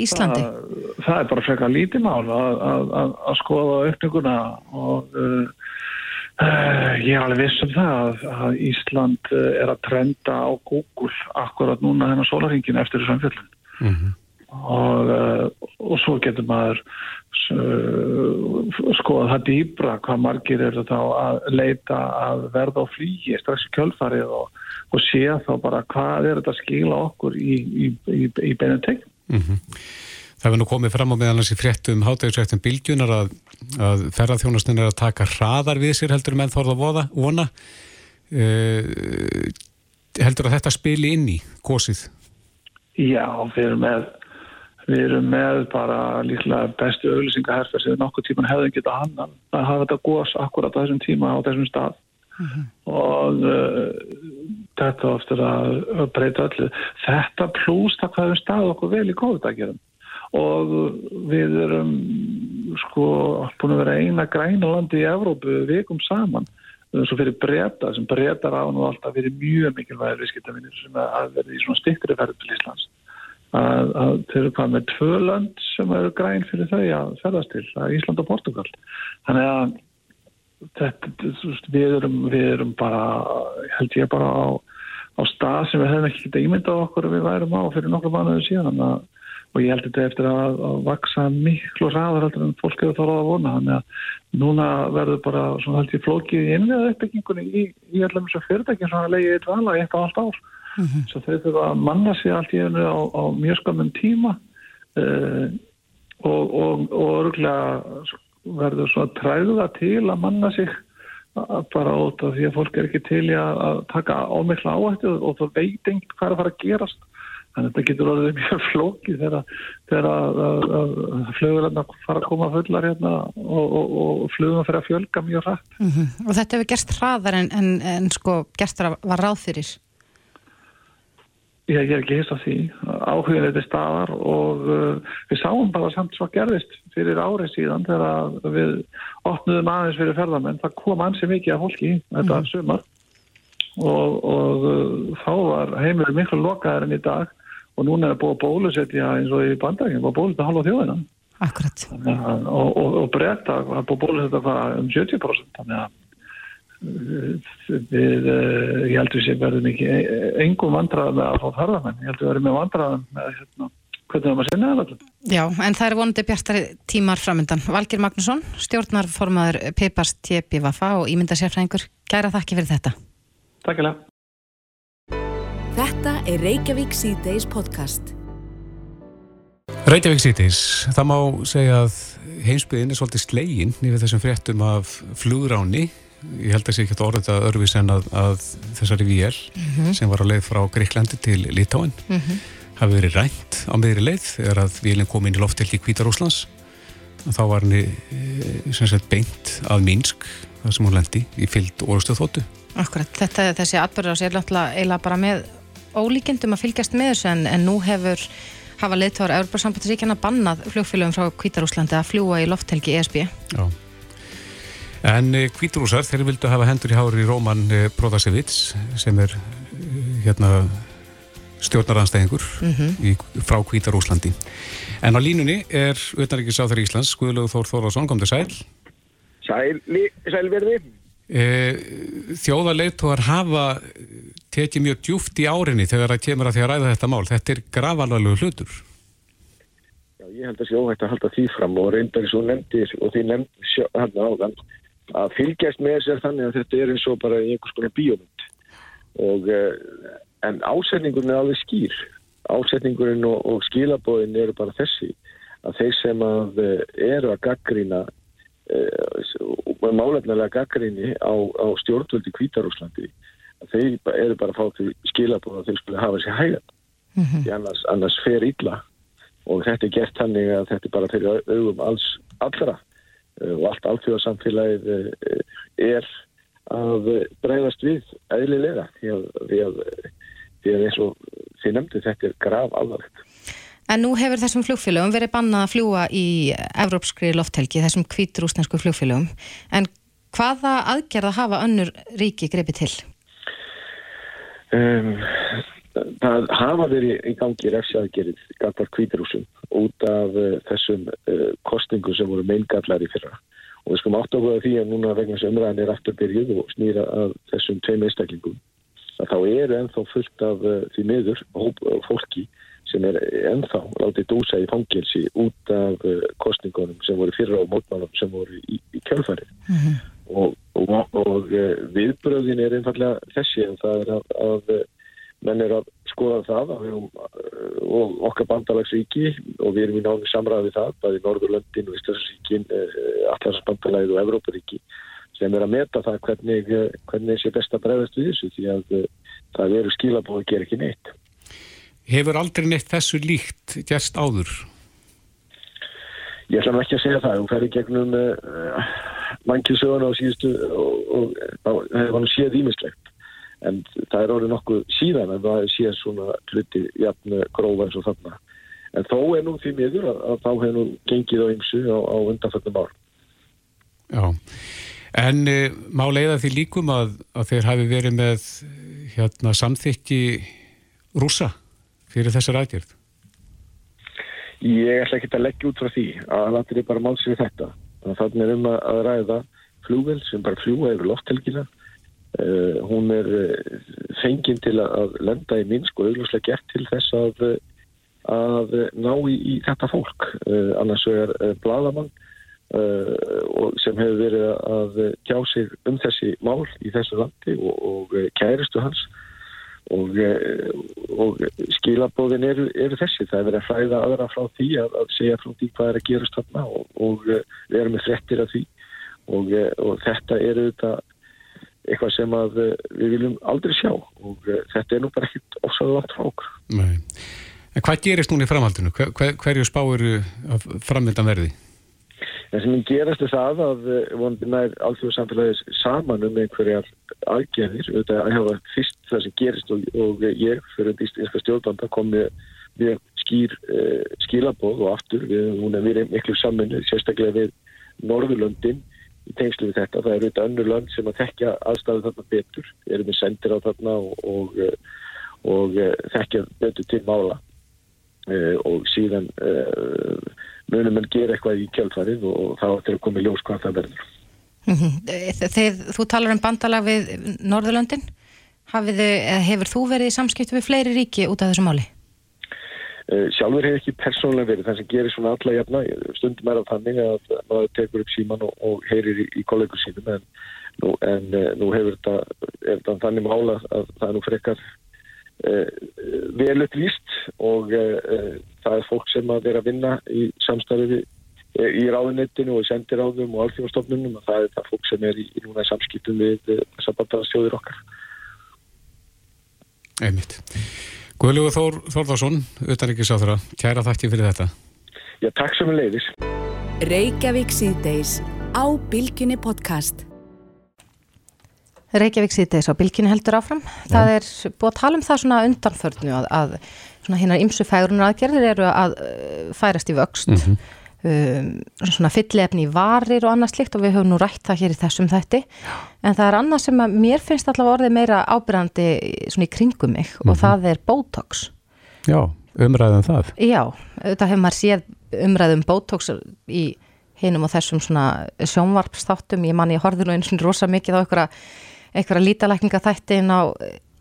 Íslandi? Það, það er bara frekar lítið mál að, að, að, að skoða aukninguna og uh, uh, ég er alveg viss um það að, að Ísland er að trenda á Google akkurat núna þennan sólaringin eftir þessu umfjöldin Mm -hmm. Og, uh, og svo getur maður uh, skoða það dýbra hvað margir eru þá að leita að verða á flýgi strax í kjölfarið og, og sé þá bara hvað er þetta að skila okkur í, í, í, í beinu tegn. Mm Það hefur nú komið fram á meðan þessi fréttum hátægisrættum bylgjunar að, að ferðarþjónastin er að taka hraðar við sér heldur menn þorða voða, vona uh, heldur að þetta spili inn í gósið? Já, við erum með við erum með bara líklega bestu auðlýsingaherfer sem við nokkuð tíman hefðum geta hannan að hafa þetta gós akkurat á þessum tíma á þessum stað. Og uh, þetta ofta að, að breyta öllu. Þetta pluss það hvað við stað okkur vel í COVID-19 og við erum sko búin að vera eina græna landi í Evrópu vikum saman. Svo fyrir breyta sem breytar á nú alltaf fyrir mjög mikilvægir viðskiptavinir sem að verði í svona stiktri ferð til Íslands að, að þau eru hvað með tvö lönd sem eru græn fyrir þau að ferðast til, að Ísland og Portugal þannig að þetta, við, erum, við erum bara held ég bara á, á stað sem við hefum ekki getið ímyndað okkur við værum á fyrir nokkru mánuðu síðan. Að, og ég held þetta eftir að, að vaksa miklu ræðar heldur en fólk hefur þálega að vona. Þannig að núna verður bara svona held ég flókið í innviða uppbyggingunni í, í allir mjög fyrirtækjum sem að leiði eitt vala í eitt og allt ár mm -hmm. svo þau þurfa að manna sig allt í einu á, á mjög skamum tíma uh, og, og, og örgulega verður svona træða til að manna sig bara út af því að fólk er ekki til í að, að taka ámikla áhættu og það veit enginn hvað er að fara að gerast þannig að þetta getur orðið mjög flókið þegar, flugurlega fara að koma fullar hérna og, og, og flugum fyrir að fjölga mjög rætt. Mm -hmm. Og þetta hefur gerst hraðar en, en, en sko gerst var ráð fyrir? Ég, er ekki á því. Áhugin þetta staðar og uh, við sáum bara samt svo gerðist fyrir árið síðan þegar við opnuðum aðeins fyrir ferðamenn. Það kom ansið mikið af fólki þetta mm. sumar og, og uh, þá var heimilið miklu lokaðar enn í dag og núna er búið að bólusetja eins og í bandaginn, búið að bólusetja halva þjóðina. Akkurat. Og, og, og breyta, að bólusetja um 70%, þannig að við, ég heldur sem verðum ekki engum vandraðum með að fá ferðamenn, ég heldur að verðum með vandraðum með hérna, hvernig það maður sinna það alltaf. Já, en það er vonandi bjartari tímar framöndan. Valgir Magnusson, stjórnarformaður Pepars TPVF og ímyndasérfræðingur, gæra þakki fyrir þetta. Takk ég lega. Þetta er Reykjavík C-Days podcast. Reykjavík C-Days, það má segja að heimsbyðin er svolítið slegin yfir þessum fréttum af flugráni ég held að sé ekki að orða þetta örfis en að, að þessari VL mm -hmm. sem var á leið frá Greiklandi til Litáin mm -hmm. hafi verið rænt á meðri leið þegar að VL kom inn í loftilt í Kvítarúslands þá var henni sagt, beint að Minsk þar sem hún lendi í fyllt orðstöð þóttu Akkurat, þetta, þessi atbyrður á sér eiginlega bara með ólíkendum að fylgjast með þessu en, en nú hefur hafa leittáður Európa-sambandsríkjana bannað flugfélögum frá Kvítarúslandi að fljúa í lofthelgi ESB Já En Kvíturúsar, þeir vildu hafa hendur í hári í Róman Protasevits sem er hérna stjórnaranstæðingur mm -hmm. frá Kvítarúslandi. En á línunni er auðvitaðriki sáþur Íslands, Guðlögu Þór Þórlásson, kom til sæl. Sæl, sælverði. E, Þjóðarleitóar hafa tekið mjög djúft í árinni þegar það kemur að því að ræða þetta mál. Þetta er gravalvæglu hlutur. Já, ég held að sé óhægt að halda því fram og reyndar eins og nefndi og því nefndi hérna áðan að fylgjast með sér þannig að þetta er eins og bara einhvers konar bíómynd. Og en ásetningurinn er alveg skýr. Ásetningurinn og, og skilabóðin eru bara þessi að þeir sem að eru að gaggrína og málefnilega gaggríni á, á stjórnvöldi Kvítarúslandi þeir eru bara að fá til skilabóð að þeir skulle hafa sér hægan. Mm -hmm. því annars, annars fer illa. Og þetta er gert þannig að þetta er bara fyrir augum alls allra og allt alþjóðarsamfélagið er að breyðast við eðlilega því að, því að, því að eins og því nefndi þetta er grav alvarlegt. En nú hefur þessum flugfélögum verið bannað að fljúa í evrópskri lofthelgi, þessum kvíturúsnesku flugfélögum. En hvaða aðgerða hafa önnur ríki greipið til? Um, það hafa verið í gangi refsjaðgerið gafar kvítirúsum út af uh, þessum uh, kostningum sem voru meingallar í fyrra og við skum átt á því að núna vegna sem umræðan er aftur byrjuð og snýra af þessum tveim einstaklingum að þá eru ennþá fullt af uh, því miður fólki sem er ennþá látið dúsa í fangilsi út af kostningunum sem voru fyrra og mótmálum sem voru í, í kjálfarið mm -hmm. og, og, og viðbröðin er einfallega þessi en það er að, að menn er að skoða það erum, og okkar bandalagsríki og við erum í námi samræði það bæði Norðurlöndin og Íslandsríkin Allarsbandalæð og Evróparíki sem er að meta það hvernig, hvernig sé best að bregðast við þessu því að það eru skilabóð að gera ekki neitt Hefur aldrei neitt þessu líkt gerst áður? Ég ætla ekki að segja það, hún fer í gegnum uh, mannkjusöguna á síðustu og það hefur hann séð ímislegt en það er orðið nokkuð síðan en það sé svona hluti jafn grófa eins og þarna. En þó er nú því miður að, að þá hefur nú gengið á ymsu á, á undanfjöldum ár Já, en e, má leiða því líkum að, að þeir hafi verið með hérna samþykki rúsa fyrir þessar aðgjörð Ég ætla ekki að leggja út frá því að það er bara málsið þetta. Þannig er um að ræða flúvel sem bara fljúa yfir lofthelgina hún er uh, fenginn til að lenda í Minsk og auðvitað gert til þess að, að ná í, í þetta fólk. Annars er Bladamann sem hefur verið að tjá sig um þessi mál í þessu landi og, og kæristu hans. Og, og skilabóðin eru, eru þessi. Það er verið að fræða aðra frá því að, að segja frá því hvað er að gerast þarna og, og við erum með frettir af því. Og þetta eru þetta eitthvað sem að eh, við viljum aldrei sjá og uh, þetta er nú bara ekkit ofsaðu langt frá okkur. Nei. En hvað gerist núna í framhaldinu? Hver, hver, hverju spáir framvindan verði? Það sem gerast er það að uh, vonandi nær alþjóðu samfélagis saman um einhverjar aðgerðir, auðvitað að hafa fyrst það sem gerist og, og ég fyrir einska stjórnbanda kom með skýr uh, skilabóð og aftur við, hún er verið miklu saman sérstaklega við Norðurlöndin í tengslu við þetta. Það eru þetta önnur lönd sem að tekja aðstæðu þarna betur, eru með sendir á þarna og, og, eh, og eh, tekja betur til mála e, og síðan e, munum en gera eitthvað í kjöldfarið og þá ættir að koma í ljós hvað það verður. Þegar þú talar um bandalag við Norðurlöndin, hefur þú verið í samskipt við fleiri ríki út af þessu máli? Eh, sjálfur hefur ekki persónulega verið það sem gerir svona alla jafna stundum er á þannig að maður tekur upp síman og, og heyrir í, í kollegur sínum en nú, en, uh, nú hefur þetta, þannig mála að það er nú frekar uh, vel upplýst og það er fólk sem að vera að vinna í samstarfi í ráðunettinu og í sendiráðum og alþjóðastofnunum og það er það fólk sem er í, í núna samskiptum við þessar bandarastjóðir okkar. Einmitt Guðlugur Þór Þórðarsson, utanrikiðsáþra, kæra þakki fyrir þetta. Já, takk sem er leiðis. Reykjavík síðdeis á Bilginni podcast. Reykjavík síðdeis á Bilginni heldur áfram. Já. Það er búið að tala um það svona undanförnu að, að svona hinnar ymsu fægrunum aðgerðir eru að uh, færast í vöxt. Mm -hmm um, svona fyllefni í varir og annað slikt og við höfum nú rætt það hér í þessum þætti en það er annað sem að mér finnst allavega orðið meira ábyrgandi svona í kringum mig mm -hmm. og mhm. það er Botox Já, umræðum það Já, þetta hefur maður séð umræðum Botox í hinum og þessum svona sjónvarpstáttum ég manni, ég horfði nú eins og rosa mikið á einhverja, einhverja lítalækninga þættin á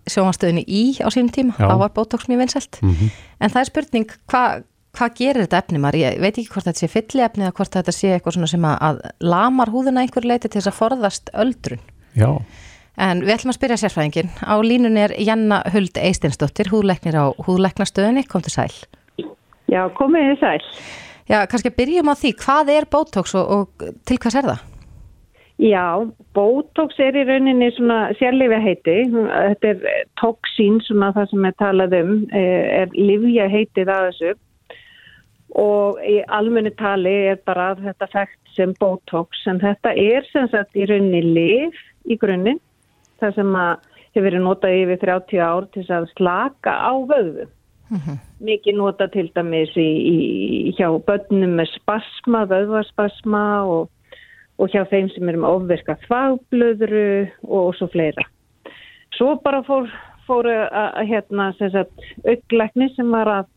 sjónvarstöðinu í á sínum tíma, Já. þá var Botox mjög vinnselt mm -hmm. en það er spurning, hvað hvað gerir þetta efni maður? Ég veit ekki hvort þetta sé fylli efni eða hvort þetta sé eitthvað sem að lamar húðuna einhver leiti til þess að forðast öldrun. Já. En við ætlum að spyrja sérfræðingin. Á línun er Janna Huld Eistinsdóttir, húðleiknir á húðleiknastöðinni. Kom til sæl. Já, komið þið sæl. Já, kannski byrjum á því. Hvað er Botox og, og til hvers er það? Já, Botox er í rauninni svona sérlifja heiti. Þetta er toxín, svona það sem er talað um, eh, er livja heitið að þessu og í almenni tali er bara þetta fægt sem Botox en þetta er sem sagt í rauninni liv í grunninn það sem að hefur verið notað yfir 30 ár til að slaka á vöðu mikið nota til dæmis í, í, hjá börnum með spasma, vöðvarspasma og, og hjá þeim sem eru með ofverka þvagblöðru og, svo fleira. Svo bara fór, fóru að, að hérna sem sagt auglækni sem var að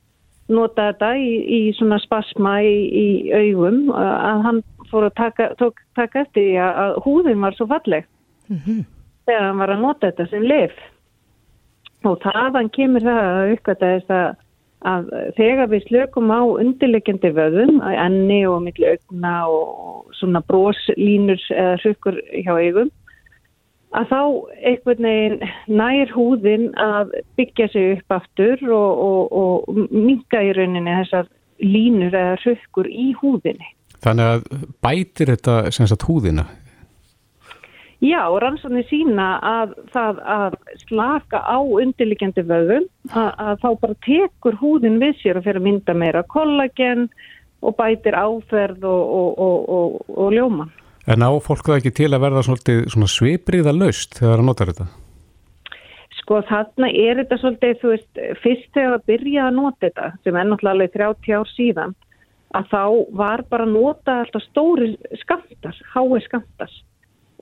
nota þetta í, í svona spasma í, í augum að hann fór að taka, tók, taka eftir því að, húðin var svo falleg þegar hann var að nota þetta sem lif og þaðan kemur það að uppgötaðist að, að þegar við slökum á undirleikjandi vöðum enni og milli augna og svona broslínur eða hrukkur hjá eigum að þá einhvern veginn nær húðin að byggja sig upp aftur og, og, og minga í rauninni þessar línur eða hrukkur í húðinni. Þannig að bætir þetta sagt húðina? Já, rannsóknir sína að það að slaka á undirlikjandi vöðum að, að þá bara tekur húðin við sér og fyrir að mynda meira kollagen og bætir áferð og, og, og ljóman. En á fólk það ekki til að verða svona svipriða laust þegar það notar þetta? Sko þarna er þetta svolítið, þú veist, fyrst þegar það byrjaði að nota þetta, sem er náttúrulega 30 ár síðan, að þá var bara að nota alltaf stóri skamtar, hái skamtar.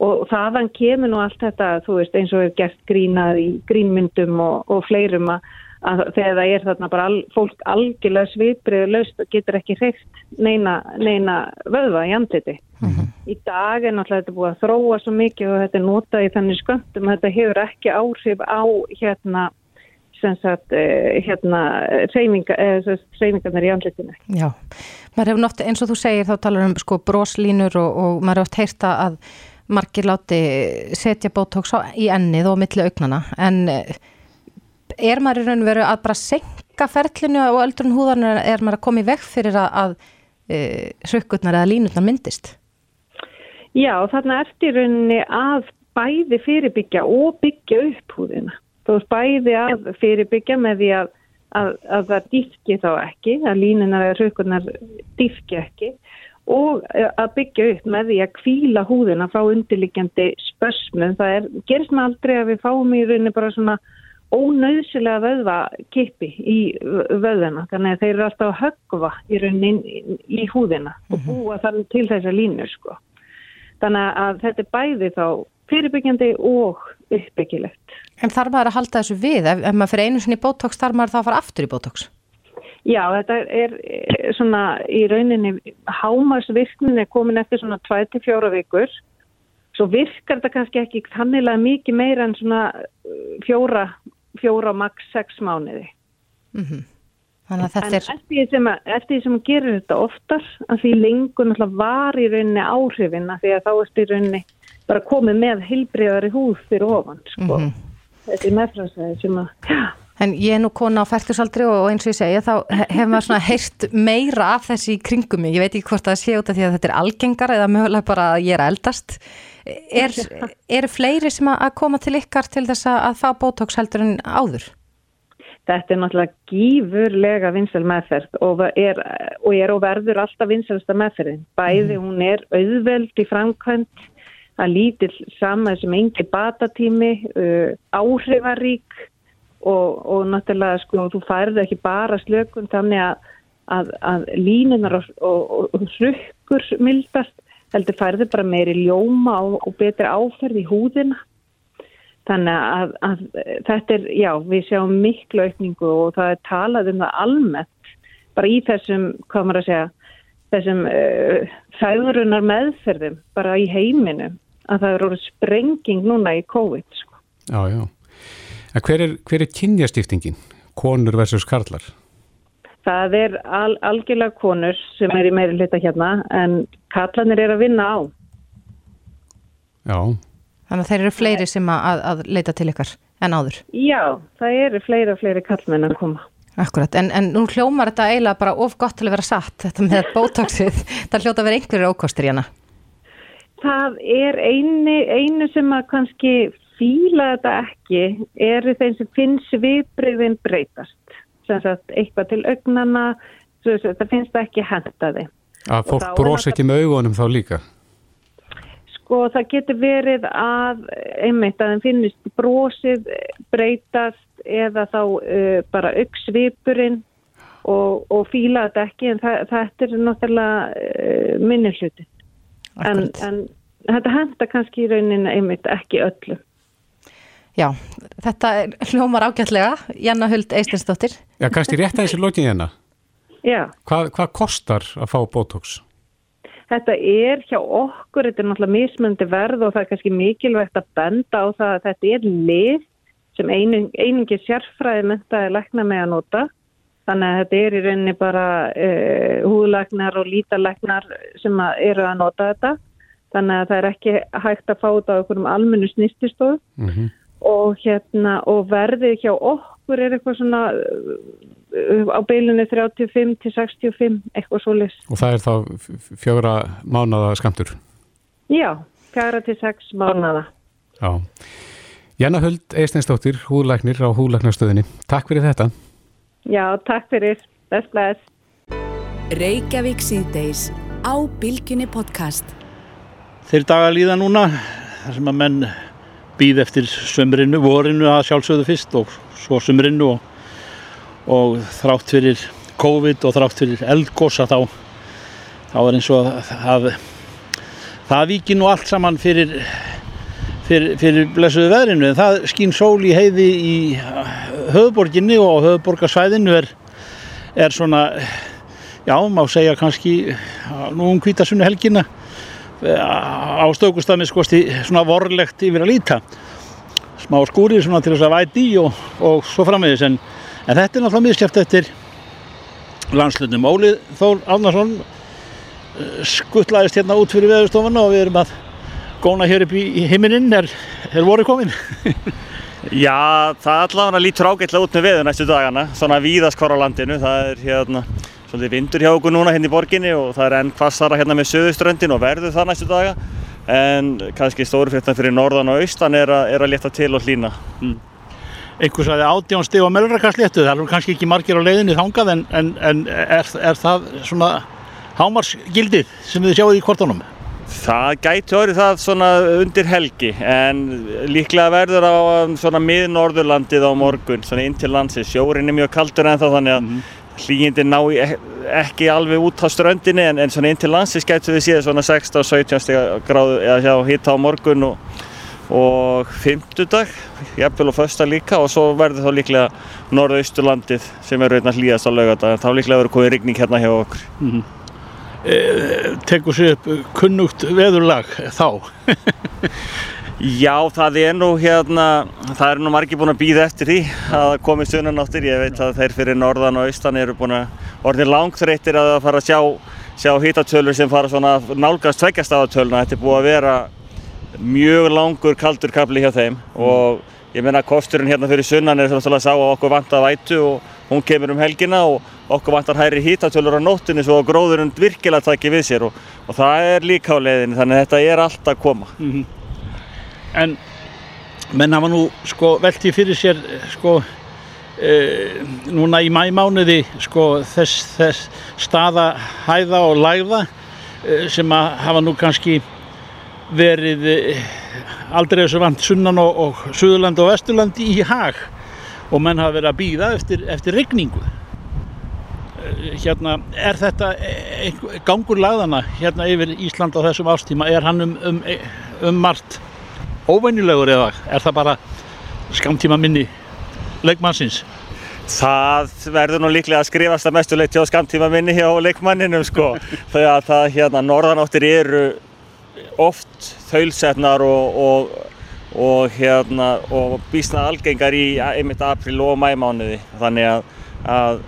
Og þaðan kemur nú allt þetta, þú veist, eins og er gert grínað í grínmyndum og, og fleirum að, að þegar það er þarna bara al, fólk algjörlega svipriðu laust og getur ekki hreift neina, neina vöðva í andliti. Mm -hmm. Í dag er náttúrulega þetta búið að þróa svo mikið og þetta er notað í þannig sköndum að þetta hefur ekki áhrif á hérna sem sagt, hérna reyfingarnar í andlitinu. Já, maður hefur nátt eins og þú segir þá talar um sko broslínur og, og maður hefur oft heyrta að margir láti setja bótóks í ennið og milli augnana en er maður í raun veru að bara senka ferlinu og öldrun húðarnar er maður að koma í veg fyrir að, að e, hrökkurnar eða línurnar myndist? Já, þarna ertu í rauninni að bæði fyrirbyggja og byggja upp húðina. Þú veist bæði að fyrirbyggja með því að, að, að það dýfki þá ekki, að línunar eða hrökkurnar dýfki ekki og að byggja upp með því að kvíla húðina frá undirliggjandi spösmum. Það er, gerist með aldrei að við fáum í rauninni bara svona ónauðsilega vöðva kipi í vöðuna. Þannig að þeir eru alltaf að höggva í rauninni í húðina og Mhm. búa þar til þessa línu sko. Þannig að þetta er bæði þá fyrirbyggjandi og uppbyggilegt. En þarf maður að halda þessu við? Ef, ef maður fyrir einu sinni bótóks þarf maður þá að fara aftur í bótóks? Já, þetta er eh, svona í rauninni hámarsvirknin er komin eftir svona 2-4 vikur. Svo virkar þetta kannski ekki þannilega mikið meira en svona eh, fjóra, fjóra max 6 mánuði. Mm Þannig að En þetta er... eftir því sem, sem að gerir þetta oftar, að því lengur náttúrulega var í rauninni áhrifin að því að þá ertu í rauninni bara komið með heilbriðari húð fyrir ofan, sko. Mhm. Þetta er meðfransæði sem að, já. En ég er nú kona á færtusaldri og eins og ég segja þá he- hefur maður svona heyrt meira af þessi í kringum mig. Ég veit ekki hvort það sé út af því að þetta er algengar eða mögulega bara að ég er eldast. Er, eru fleiri sem að koma til ykkar til þess að að fá bótóks heldur en áður? Þetta er náttúrulega gífurlega vinsal meðferð og er, og er og verður alltaf vinsalsta meðferðin. Bæði hún er auðveld í framkvæmt, að lítill saman sem engi batatími, uh, áhrifarík og, og náttúrulega sko þú færði ekki bara slökun þannig að, að, að línunar og, og hrukkur mildast, heldur færði bara meiri ljóma og, og betri áferð í húðina. Þannig að, að þetta er, já, við sjáum miklu aukningu og það er talað um það almennt, bara í þessum, hvað maður að segja, þessum uh, fæðurunar meðferðum, bara í heiminum, að það eru sprenging núna í COVID, sko. Já, já. En hver er, er kynjastiftingin? Konur versus karlar? Það er al, algjörlega konur sem er í meiri hluta hérna, en kallanir er að vinna á. Já. Þannig að þeir eru fleiri sem að, að, leita til ykkar en áður. Já, það eru fleiri og fleiri kallmenn að koma. Akkurat, en, en nú hljómar þetta eiginlega bara of gott til að vera satt, þetta með bótóksið, það hljóta að vera einhverjir ókostir í hana. Það er eini, einu sem að kannski fíla þetta ekki eru þeim sem finnst viðbreyfin breytast. Sem sagt, eitthvað til augnana, það finnst það ekki henda þið. Að fólk brosi ekki með augunum þá líka? sko það getur verið að einmitt að þeim finnist brosið breytast eða þá uh, bara auksvipurinn og, og fíla þetta ekki en það, þetta er náttúrulega uh, minni hluti en, en þetta henda kannski í rauninni einmitt ekki öllu Já, þetta er hljómar ágætlega Janna Huld Eistensdóttir Já, kannski rétt að þessi lokin hérna. Já, Hvað, hvað kostar að fá Botox? þetta er hjá okkur, þetta er náttúrulega mismöndi verð og það er kannski mikilvægt að benda á það að þetta er lið sem einung, einungi sérfræði mentaði lækna með að nota. Þannig að þetta er í rauninni bara uh, húðlæknar og lítalæknar sem að eru að nota þetta. Þannig að það er ekki hægt að fá þetta á okkur um almennu snýstistofu og, hérna, og verðið hjá okkur er eitthvað svona uh, á beilinu 35 til 65, eitthvað svo Og það er þá fjögra mánada skamtur. Já, fjara til sex mánada. Já. Janna Huld Eisteinsdóttir, húðlæknir á húðlæknarstöðinni. Takk fyrir þetta. Já, takk fyrir. Bless, bless. Reykjavík síðdeis á Bilginni podcast. Þeir dagar líða núna þar sem að menn býð eftir sömrinu, vorinu að sjálfsögðu fyrst og svo sömrinu og, og þrátt fyrir COVID og þrátt fyrir eldgosa þá, þá er eins og að, að það viki nú allt saman fyrir, fyrir, fyrir blessuðu veðrinu. En það skín sól í heiði í höfuborginni og höfuborgarsvæðinu er, er svona, já, má segja kannski nú um hvítasunni helgina á stökustafni skosti svona vorlegt yfir að líta smá skúrið svona til þess að væti í og, og svo framvegis en, en þetta er náttúrulega miskjæft eftir landslutnum. Ólið Þór Árnarsson eh, skuttlaðist hérna út fyrir veðurstofuna og við erum að góna hér upp í, í himinin er, er voru komin Já, það allavega lítur ágætlega út með veður næstu dagana, svona víðast hvar á landinu. Það er hérna svolítið vindur hjá okkur núna hérna í borginni og það er enn hvassara hérna með söðuströndin og verður það næstu daga. En kannski stóru fréttan fyrir norðan og austan er að, er að leta til og hlýna. Mm. einhver sagði átján stig á melrakarsléttu, það er kannski ekki margir á leiðinni þangað en, en, en er, er það svona hámarsgildið sem þið sjáuð í kortunum? Það gæti orðið það svona undir helgi en líklega verður á um, svona miðnorðurlandið á morgun, svona inn til landsins. Sjórin er mjög kaldur en þá þannig að hlýjindi ná í, ekki alveg út á ströndinni en, en svona inn til landsins gætu við séð svona 16-17 stiga gráðu eða hjá hitta á morgun og, og fimmtudag, jafnvel og fösta líka og svo verður þá líklega norðausturlandið sem er raun að hlýjast á laugardag en þá líklega verður komið rigning hérna hjá okkur. Mm e, tekur sér upp kunnugt veðurlag þá Já, það er nú hérna, það er nú margir búin að býða eftir því að komi sunnanáttir. Ég veit að þeir fyrir norðan og austan eru búin að orðin langþreyttir að fara að sjá, sjá hitatölur sem fara svona að nálgast tveggjastafatöluna. Þetta er búið að vera mjög langur kaldur kapli hjá þeim og ég meina kosturinn hérna fyrir sunnan er svona að sá að okkur vantar vætu og hún kemur um helgina og okkur vantar hæri hitatölur á nóttunni svo að gróðurinn virkilega takki við sér og, og það er líka á leiðinni þannig að þetta er allt að koma. Mm -hmm. En menn hafa nú sko veltið fyrir sér sko e, núna í mæmánuði sko þess, þess staða hæða og læða e, sem að hafa nú kannski verið e, aldrei þessu vant sunnan og, og Suðurland og Vesturland í hag. Og menn hafa verið að býða eftir, eftir regningu hérna er þetta gangur lagðana hérna yfir Ísland á þessum ástíma er hann um, um, um margt óvenjulegur eða er það bara skamtíma minni leikmannsins? Það verður nú líklega að skrifast að mestu leiti á skamtíma minni hjá leikmanninum sko þegar það hérna norðanáttir eru oft þaulsetnar og, og, og hérna og bísna algengar í einmitt april og mæmánuði þannig að, að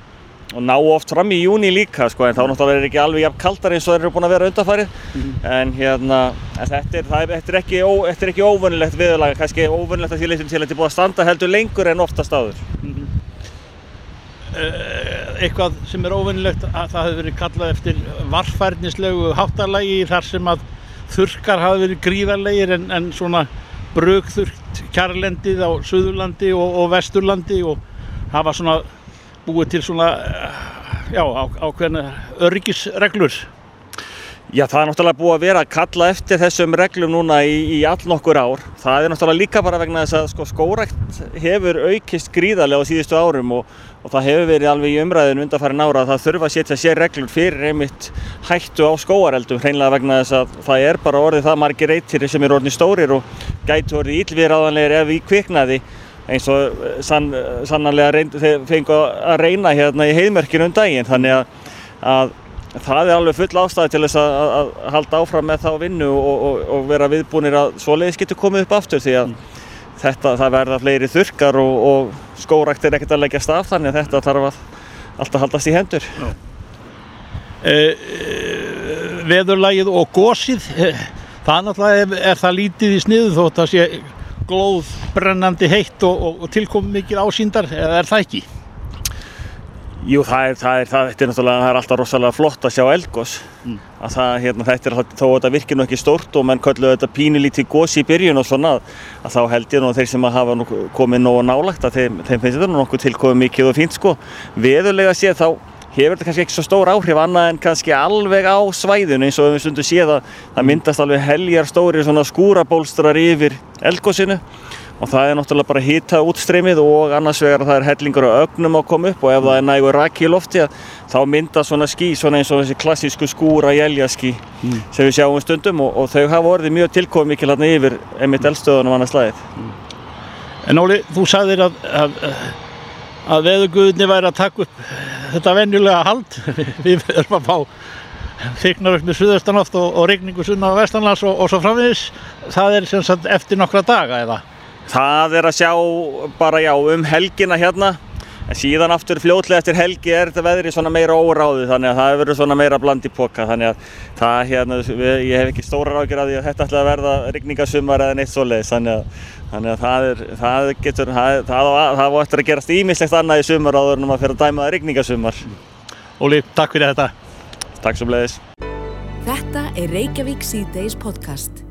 og ná oft fram í júni líka sko en þá náttúrulega er ekki alveg jafn kaldar eins og þeir eru búin að vera undanfarið mm. en hérna en þetta er, er, þetta er ekki, ó, ekki óvönulegt viðlag kannski óvönulegt að því leitum til að þetta er búin að standa heldur lengur en oftast áður mm -hmm. Eitthvað sem er óvönulegt að það hefur verið kallað eftir varfærnislegu háttarlægi þar sem að þurkar hafa verið gríðarlegir en, en svona brögþurkt kjarlendið á Suðurlandi og, og Vesturlandi og hafa svona búið til svona já, á, ákveðna örgisreglur? Já, það er náttúrulega búið að vera að kalla eftir þessum reglum núna í, í all nokkur ár. Það er náttúrulega líka bara vegna þess að sko, skórækt hefur aukist gríðarlega á síðustu árum og, og það hefur verið alveg í umræðinu undanfærin ára að það þurfa að setja sér reglur fyrir einmitt hættu á skóareldum hreinlega vegna þess að það er bara orðið það margir reytir sem eru orðin stórir og gætu orðið ílviðraðanlegir ef í kviknaði eins og sann, sannanlega reynd, fengu að reyna hérna í heiðmerkinu um daginn þannig að, að það er alveg full ástæði til þess að, að, að halda áfram með þá vinnu og, og, og vera viðbúinir að svoleiðis getur komið upp aftur því að mm. þetta, það verða fleiri þurkar og, og skórækt er ekkert að leggja staf þannig að þetta þarf að alltaf haldast í hendur. E, e, veðurlægið og gósið, e, það náttúrulega er, er það lítið í sniðu þótt að sé glóð brennandi heitt og tilkomið mikil ásýndar, eða er það ekki? Jú, það er, það er, það, er náttúrulega, það er alltaf rosalega flott að sjá eldgós. Mm. Að það, hérna, þetta er þó að þetta virkir nú ekki stórt og menn kölluðu þetta pínulítið gós í byrjun og svona að þá held ég nú að þeir sem hafa komið nógu nálagt að þeim, þeim finnst þetta nú nokkuð tilkomið mikið og fínt sko. Veðurlega séð þá hefur þetta kannski ekki svo stór áhrif annað en kannski alveg á svæðinu eins og við stundum séð að það myndast alveg heljar stóri svona skúrabólstrar yfir eldgósinu og það er náttúrulega bara hýta útstreymið og annars vegar það er hellingur og ögnum að koma upp og ef það er nægur raki í lofti þá mynda svona skí svona eins og þessi klassísku skúra jæljaskí mm. sem við sjáum stundum og, og þau hafa orðið mjög tilkomið mikil hérna yfir emitt eldstöðunum annars slæðið. Mm. En Óli, þú sagðir að, að, að veðuguðinni væri að taka upp þetta venjulega hald. Við verðum að fá þyknar upp með suðaustanátt og, og regningu sunna á vestanlands og, og svo framviðis það er sem sagt eftir nokkra daga eða? Það er að sjá bara já um helgina hérna. En síðan aftur fljótlega eftir helgi er þetta veðri svona meira óráðu þannig að það hefur verið svona meira bland í poka þannig að það hérna, ég hef ekki stóra rákir að að þetta ætla að verða rigningasumar eða neitt svoleiðis þannig að, þannig að það er, það getur, það, það, það var eftir að gerast ímislegt annað í sumar áður en maður fyrir að dæma það rigningasumar. Óli, takk fyrir þetta. Takk svo leiðis. Þetta er Reykjavík C-Days podcast.